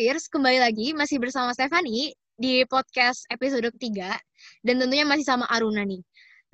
Peers, kembali lagi masih bersama Stephanie di podcast episode ketiga dan tentunya masih sama Aruna nih.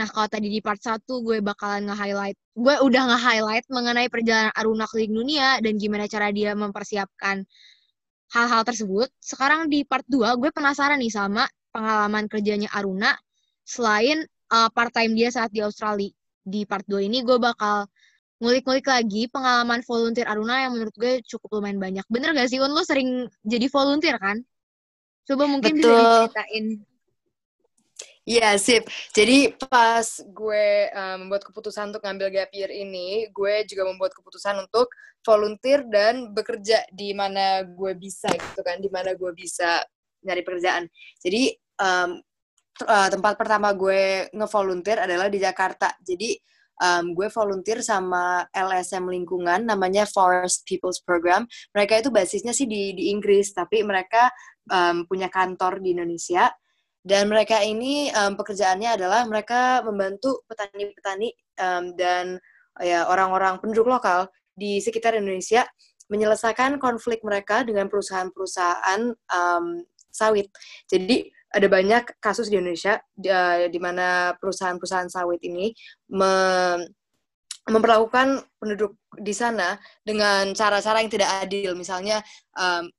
Nah, kalau tadi di part 1 gue bakalan nge-highlight, gue udah nge-highlight mengenai perjalanan Aruna keliling dunia dan gimana cara dia mempersiapkan hal-hal tersebut. Sekarang di part 2, gue penasaran nih sama pengalaman kerjanya Aruna selain uh, part-time dia saat di Australia. Di part 2 ini gue bakal ngulik-ngulik lagi pengalaman volunteer Aruna yang menurut gue cukup lumayan banyak. Bener gak sih, Un? Lo sering jadi volunteer kan? Coba mungkin Betul. bisa diceritain. Iya, sip. Jadi pas gue um, membuat keputusan untuk ngambil gap year ini, gue juga membuat keputusan untuk volunteer dan bekerja di mana gue bisa gitu kan, di mana gue bisa nyari pekerjaan. Jadi um, uh, tempat pertama gue ngevolunteer adalah di Jakarta. Jadi um, gue volunteer sama LSM lingkungan namanya Forest People's Program. Mereka itu basisnya sih di di Inggris, tapi mereka um, punya kantor di Indonesia. Dan mereka ini um, pekerjaannya adalah mereka membantu petani-petani um, dan ya orang-orang penduduk lokal di sekitar Indonesia menyelesaikan konflik mereka dengan perusahaan-perusahaan um, sawit. Jadi ada banyak kasus di Indonesia di, uh, di mana perusahaan-perusahaan sawit ini me memperlakukan penduduk di sana dengan cara-cara yang tidak adil. Misalnya um,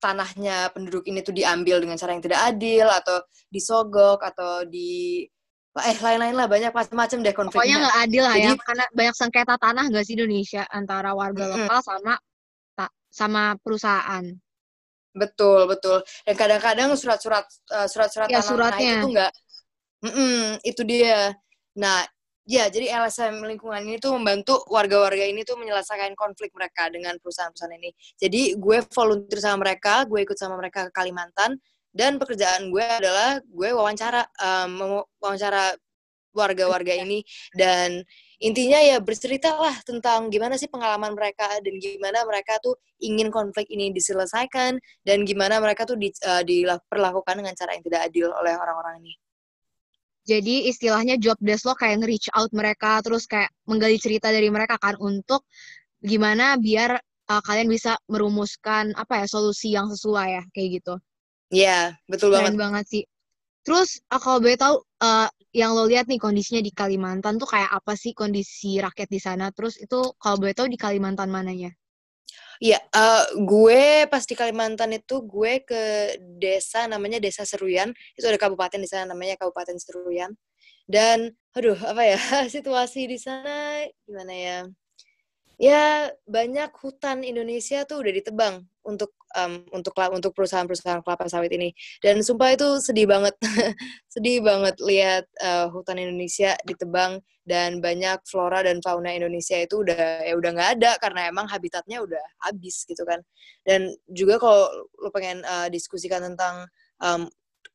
tanahnya penduduk ini tuh diambil dengan cara yang tidak adil atau disogok atau di eh lain-lain lah banyak macam-macam deh konfliknya. Pokoknya nggak adil lah ya, karena banyak sengketa tanah nggak sih Indonesia antara warga mm -hmm. lokal sama sama perusahaan. Betul, betul. Dan kadang-kadang surat-surat uh, surat-surat ya, itu enggak itu dia. Nah, ya jadi LSM lingkungan ini tuh membantu warga-warga ini tuh menyelesaikan konflik mereka dengan perusahaan-perusahaan ini. Jadi gue volunteer sama mereka, gue ikut sama mereka ke Kalimantan dan pekerjaan gue adalah gue wawancara um, wawancara warga-warga ini dan intinya ya bercerita lah tentang gimana sih pengalaman mereka dan gimana mereka tuh ingin konflik ini diselesaikan dan gimana mereka tuh di, uh, diperlakukan dengan cara yang tidak adil oleh orang-orang ini. Jadi istilahnya job desk lo kayak nge-reach out mereka terus kayak menggali cerita dari mereka kan untuk gimana biar uh, kalian bisa merumuskan apa ya solusi yang sesuai ya kayak gitu. Iya, yeah, betul Keren banget. banget sih. Terus uh, kalau boleh tahu uh, yang lo lihat nih kondisinya di Kalimantan tuh kayak apa sih kondisi rakyat di sana? Terus itu kalau boleh tahu di Kalimantan mananya? Iya, uh, gue pas di Kalimantan itu gue ke desa namanya Desa Seruyan. Itu ada kabupaten di sana namanya Kabupaten Seruyan. Dan aduh, apa ya? situasi di sana gimana ya? Ya, banyak hutan Indonesia tuh udah ditebang untuk um, untuk untuk perusahaan-perusahaan kelapa sawit ini. Dan sumpah itu sedih banget. Sedih banget lihat uh, hutan Indonesia ditebang dan banyak flora dan fauna Indonesia itu udah ya udah nggak ada karena emang habitatnya udah habis gitu kan. Dan juga kalau lo pengen uh, diskusikan tentang um,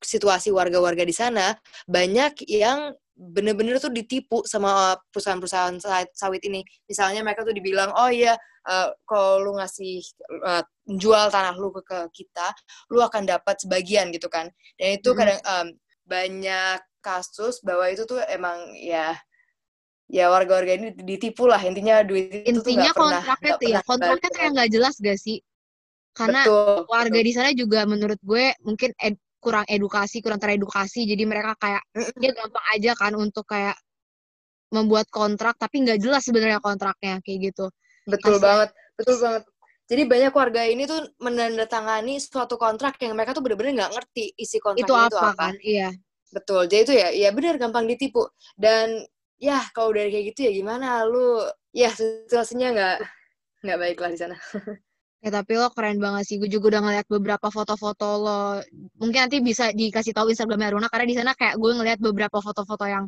situasi warga-warga di sana banyak yang bener-bener tuh ditipu sama perusahaan-perusahaan sawit ini. Misalnya mereka tuh dibilang, oh iya, uh, kalau lu ngasih uh, jual tanah lu ke, ke kita, lu akan dapat sebagian gitu kan. Dan itu hmm. kadang um, banyak kasus bahwa itu tuh emang ya ya warga-warga ini ditipu lah intinya duit itu intinya tuh kontraknya tuh ya kontraknya kayak nggak jelas gak sih karena betul, warga betul. di sana juga menurut gue mungkin ed, kurang edukasi kurang teredukasi. Jadi mereka kayak dia gampang aja kan untuk kayak membuat kontrak tapi nggak jelas sebenarnya kontraknya kayak gitu. Betul Kasian. banget betul banget. Jadi banyak warga ini tuh menandatangani suatu kontrak yang mereka tuh bener-bener nggak ngerti isi kontrak itu, itu apa, kan? Iya. Betul jadi itu ya ya benar gampang ditipu. Dan ya kalau dari kayak gitu ya gimana? Lu ya situasinya nggak nggak baik lah di sana Ya tapi lo keren banget sih. Gue juga udah ngeliat beberapa foto-foto lo. Mungkin nanti bisa dikasih tahu Instagram Aruna karena di sana kayak gue ngeliat beberapa foto-foto yang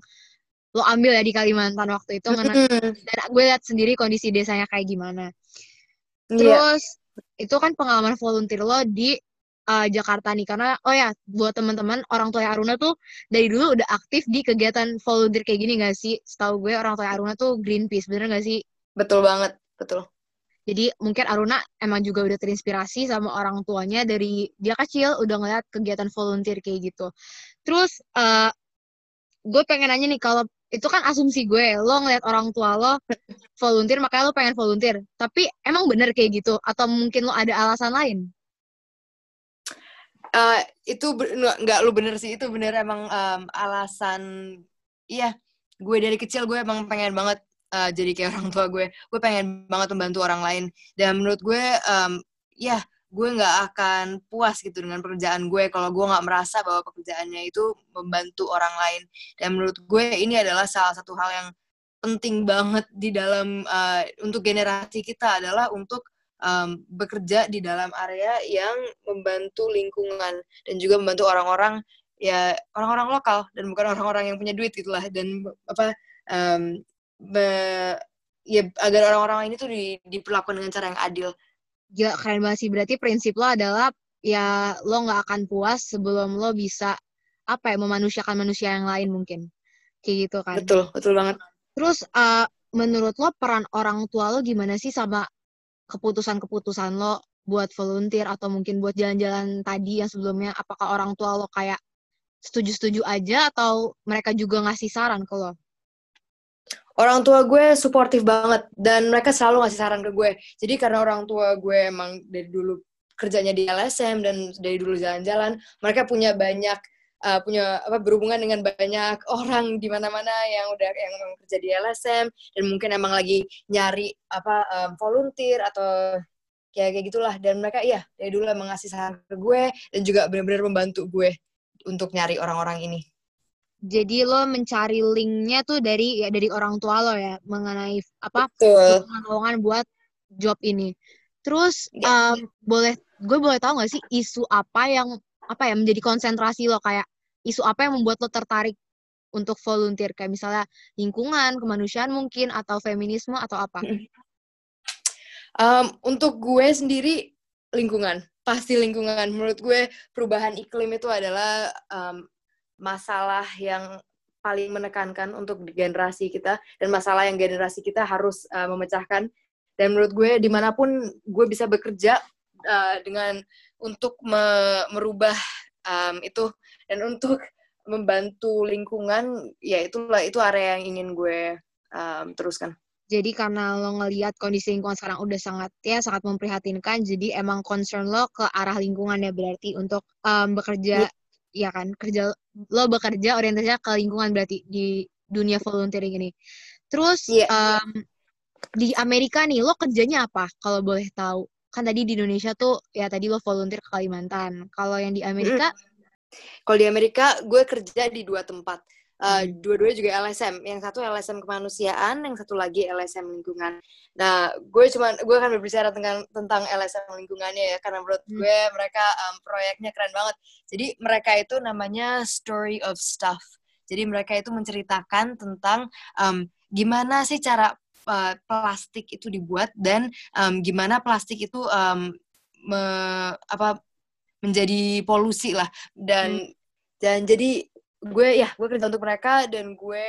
lo ambil ya di Kalimantan waktu itu. Mm. Dan gue lihat sendiri kondisi desanya kayak gimana. Iya. Terus yeah. itu kan pengalaman volunteer lo di uh, Jakarta nih karena oh ya buat teman-teman orang tua Aruna tuh dari dulu udah aktif di kegiatan volunteer kayak gini gak sih? Setahu gue orang tua Aruna tuh Greenpeace bener gak sih? Betul banget, betul. Jadi mungkin Aruna emang juga udah terinspirasi sama orang tuanya dari dia kecil udah ngeliat kegiatan volunteer kayak gitu. Terus uh, gue pengen nanya nih kalau itu kan asumsi gue lo ngeliat orang tua lo volunteer makanya lo pengen volunteer. Tapi emang bener kayak gitu? Atau mungkin lo ada alasan lain? Uh, itu nggak lu bener sih itu bener emang um, alasan iya gue dari kecil gue emang pengen banget uh, jadi kayak orang tua gue. Gue pengen banget membantu orang lain. Dan menurut gue um, ya gue nggak akan puas gitu dengan pekerjaan gue kalau gue nggak merasa bahwa pekerjaannya itu membantu orang lain. Dan menurut gue ini adalah salah satu hal yang penting banget di dalam uh, untuk generasi kita adalah untuk um, bekerja di dalam area yang membantu lingkungan dan juga membantu orang-orang ya orang-orang lokal dan bukan orang-orang yang punya duit gitulah. Dan apa um, be, ya agar orang-orang ini tuh di, diperlakukan dengan cara yang adil. Gila keren banget sih. Berarti prinsip lo adalah ya lo nggak akan puas sebelum lo bisa apa ya memanusiakan manusia yang lain mungkin. Kayak gitu kan. Betul, betul banget. Terus uh, menurut lo peran orang tua lo gimana sih sama keputusan-keputusan lo buat volunteer atau mungkin buat jalan-jalan tadi yang sebelumnya apakah orang tua lo kayak setuju-setuju aja atau mereka juga ngasih saran ke lo? Orang tua gue suportif banget dan mereka selalu ngasih saran ke gue. Jadi karena orang tua gue emang dari dulu kerjanya di LSM dan dari dulu jalan-jalan, mereka punya banyak uh, punya apa berhubungan dengan banyak orang di mana-mana yang udah yang memang kerja di LSM dan mungkin emang lagi nyari apa um, volunteer atau kayak kayak gitulah dan mereka iya dari dulu emang ngasih saran ke gue dan juga benar-benar membantu gue untuk nyari orang-orang ini. Jadi lo mencari linknya tuh dari ya dari orang tua lo ya mengenai apa lowongan buat job ini. Terus ya. um, boleh gue boleh tahu gak sih isu apa yang apa ya menjadi konsentrasi lo kayak isu apa yang membuat lo tertarik untuk volunteer kayak misalnya lingkungan, kemanusiaan mungkin atau feminisme atau apa? Um, untuk gue sendiri lingkungan pasti lingkungan. Menurut gue perubahan iklim itu adalah um, masalah yang paling menekankan untuk generasi kita dan masalah yang generasi kita harus uh, memecahkan. Dan menurut gue di mana pun gue bisa bekerja uh, dengan untuk me merubah um, itu dan untuk membantu lingkungan ya itulah itu area yang ingin gue um, teruskan. Jadi karena lo ngelihat kondisi lingkungan sekarang udah sangat ya sangat memprihatinkan jadi emang concern lo ke arah lingkungan ya berarti untuk um, bekerja ya kan kerja lo bekerja orientasinya ke lingkungan berarti di dunia volunteering ini. Terus yeah. um, di Amerika nih lo kerjanya apa kalau boleh tahu? Kan tadi di Indonesia tuh ya tadi lo volunteer ke Kalimantan. Kalau yang di Amerika? Mm. kalau di Amerika gue kerja di dua tempat Uh, dua-duanya juga LSM. Yang satu LSM kemanusiaan, yang satu lagi LSM lingkungan. Nah, gue cuma gue akan berbicara tentang tentang LSM lingkungannya ya, karena menurut hmm. gue mereka um, proyeknya keren banget. Jadi mereka itu namanya Story of Stuff. Jadi mereka itu menceritakan tentang um, gimana sih cara uh, plastik itu dibuat dan um, gimana plastik itu um, me, apa menjadi polusi lah dan hmm. dan jadi gue ya gue kerja untuk mereka dan gue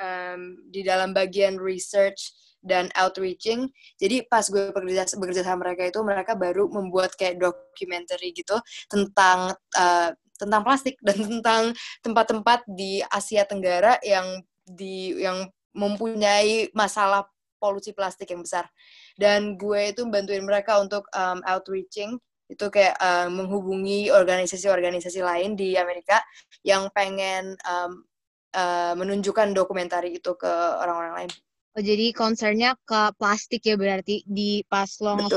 um, di dalam bagian research dan outreaching. Jadi pas gue bekerja bekerja sama mereka itu mereka baru membuat kayak documentary gitu tentang uh, tentang plastik dan tentang tempat-tempat di Asia Tenggara yang di yang mempunyai masalah polusi plastik yang besar. Dan gue itu bantuin mereka untuk um, outreaching itu kayak uh, menghubungi organisasi-organisasi lain di Amerika yang pengen um, uh, menunjukkan dokumentari itu ke orang-orang lain. Oh, jadi concernnya ke plastik ya berarti di pas lo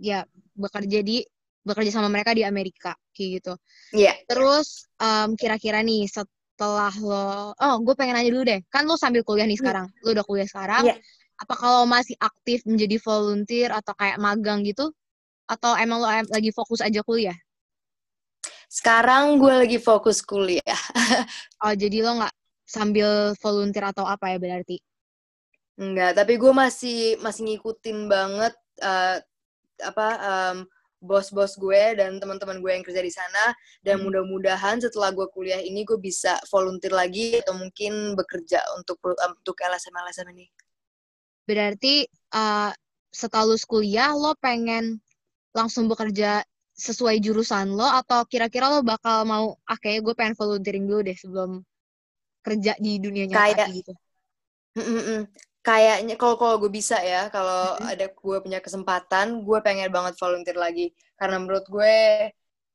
ya bekerja di bekerja sama mereka di Amerika kayak gitu. Iya. Yeah. Terus um, kira-kira nih setelah lo, oh gue pengen nanya dulu deh, kan lo sambil kuliah nih hmm. sekarang, lo udah kuliah sekarang. Yeah. Apa kalau masih aktif menjadi volunteer atau kayak magang gitu? Atau emang lo lagi fokus aja kuliah? Sekarang gue lagi fokus kuliah. oh, jadi lo nggak sambil volunteer atau apa ya berarti? Enggak, tapi gue masih masih ngikutin banget uh, apa um, bos-bos gue dan teman-teman gue yang kerja di sana dan hmm. mudah-mudahan setelah gue kuliah ini gue bisa volunteer lagi atau mungkin bekerja untuk um, untuk LSM LSM ini. Berarti uh, setelah kuliah lo pengen langsung bekerja sesuai jurusan lo atau kira-kira lo bakal mau ah kayak gue pengen volunteering dulu deh sebelum kerja di dunia nyata kayak, gitu. Kayaknya kalau kalau gue bisa ya, kalau mm-hmm. ada gue punya kesempatan, gue pengen banget volunteer lagi karena menurut gue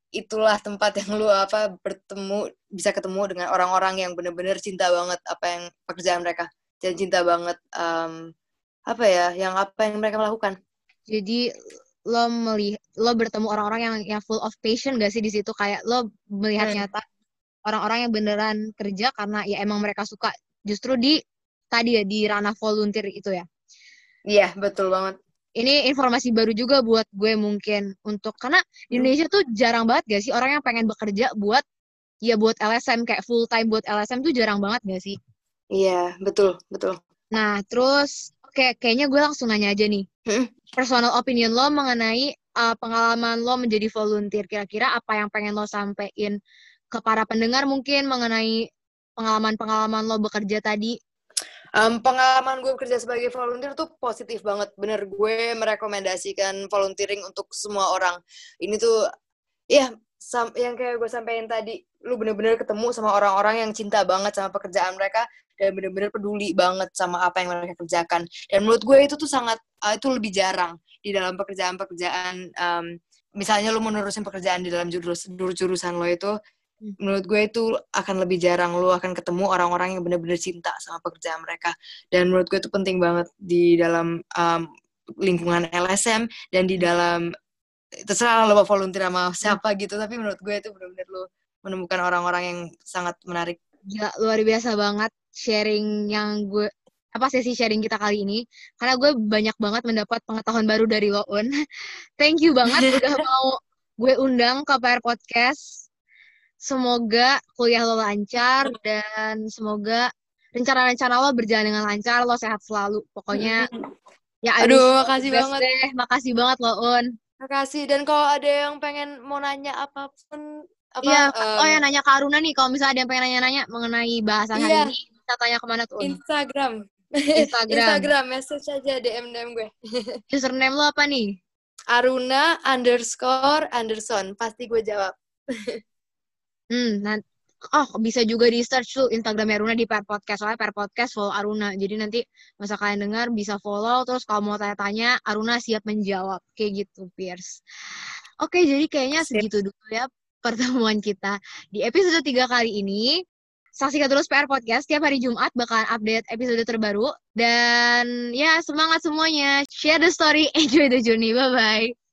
itulah tempat yang lu apa bertemu bisa ketemu dengan orang-orang yang bener-bener cinta banget apa yang pekerjaan mereka dan cinta banget um, apa ya yang apa yang mereka melakukan jadi lo melihat lo bertemu orang-orang yang yang full of passion gak sih di situ kayak lo melihat hmm. nyata orang-orang yang beneran kerja karena ya emang mereka suka justru di tadi ya di ranah volunteer itu ya iya betul banget ini informasi baru juga buat gue mungkin untuk karena di hmm. Indonesia tuh jarang banget gak sih orang yang pengen bekerja buat ya buat LSM kayak full time buat LSM tuh jarang banget gak sih? Iya betul betul. Nah terus oke kayaknya gue langsung nanya aja nih hmm? personal opinion lo mengenai uh, pengalaman lo menjadi volunteer kira-kira apa yang pengen lo sampein ke para pendengar mungkin mengenai pengalaman-pengalaman lo bekerja tadi Um, pengalaman gue kerja sebagai volunteer tuh positif banget. Bener, gue merekomendasikan volunteering untuk semua orang. Ini tuh, ya, yang kayak gue sampaikan tadi, lu bener-bener ketemu sama orang-orang yang cinta banget sama pekerjaan mereka dan bener-bener peduli banget sama apa yang mereka kerjakan. Dan menurut gue itu tuh sangat, uh, itu lebih jarang di dalam pekerjaan-pekerjaan, um, misalnya lu menerusin pekerjaan di dalam jurus, jurusan lo itu, menurut gue itu akan lebih jarang lo akan ketemu orang-orang yang benar-benar cinta sama pekerjaan mereka dan menurut gue itu penting banget di dalam um, lingkungan LSM dan di dalam terserah lo mau volunteer sama siapa gitu tapi menurut gue itu benar-benar lo menemukan orang-orang yang sangat menarik. Ya luar biasa banget sharing yang gue apa sesi sharing kita kali ini. Karena gue banyak banget mendapat pengetahuan baru dari lo Un. Thank you banget udah mau gue undang ke PR Podcast. Semoga kuliah lo lancar dan semoga rencana-rencana lo berjalan dengan lancar, lo sehat selalu. Pokoknya ya aduh makasih banget. deh. Makasih banget lo Un. Makasih dan kalau ada yang pengen mau nanya apa pun apa Iya, um, oh ya nanya ke Aruna nih kalau misalnya ada yang pengen nanya-nanya mengenai bahasan iya. hari ini, bisa tanya ke mana tuh? Instagram. Instagram. Instagram, message aja DM DM gue. Username lo apa nih? Aruna underscore Anderson. Pasti gue jawab. Hmm, nanti oh bisa juga di search tuh Instagram Aruna di Per Podcast. Soalnya Per Podcast follow Aruna. Jadi nanti masa kalian dengar bisa follow. Terus kalau mau tanya-tanya Aruna siap menjawab. Kayak gitu Pierce oke jadi kayaknya segitu dulu ya pertemuan kita di episode 3 kali ini. Saksikan terus PR Podcast. Setiap hari Jumat bakalan update episode terbaru. Dan ya semangat semuanya. Share the story. Enjoy the journey. Bye bye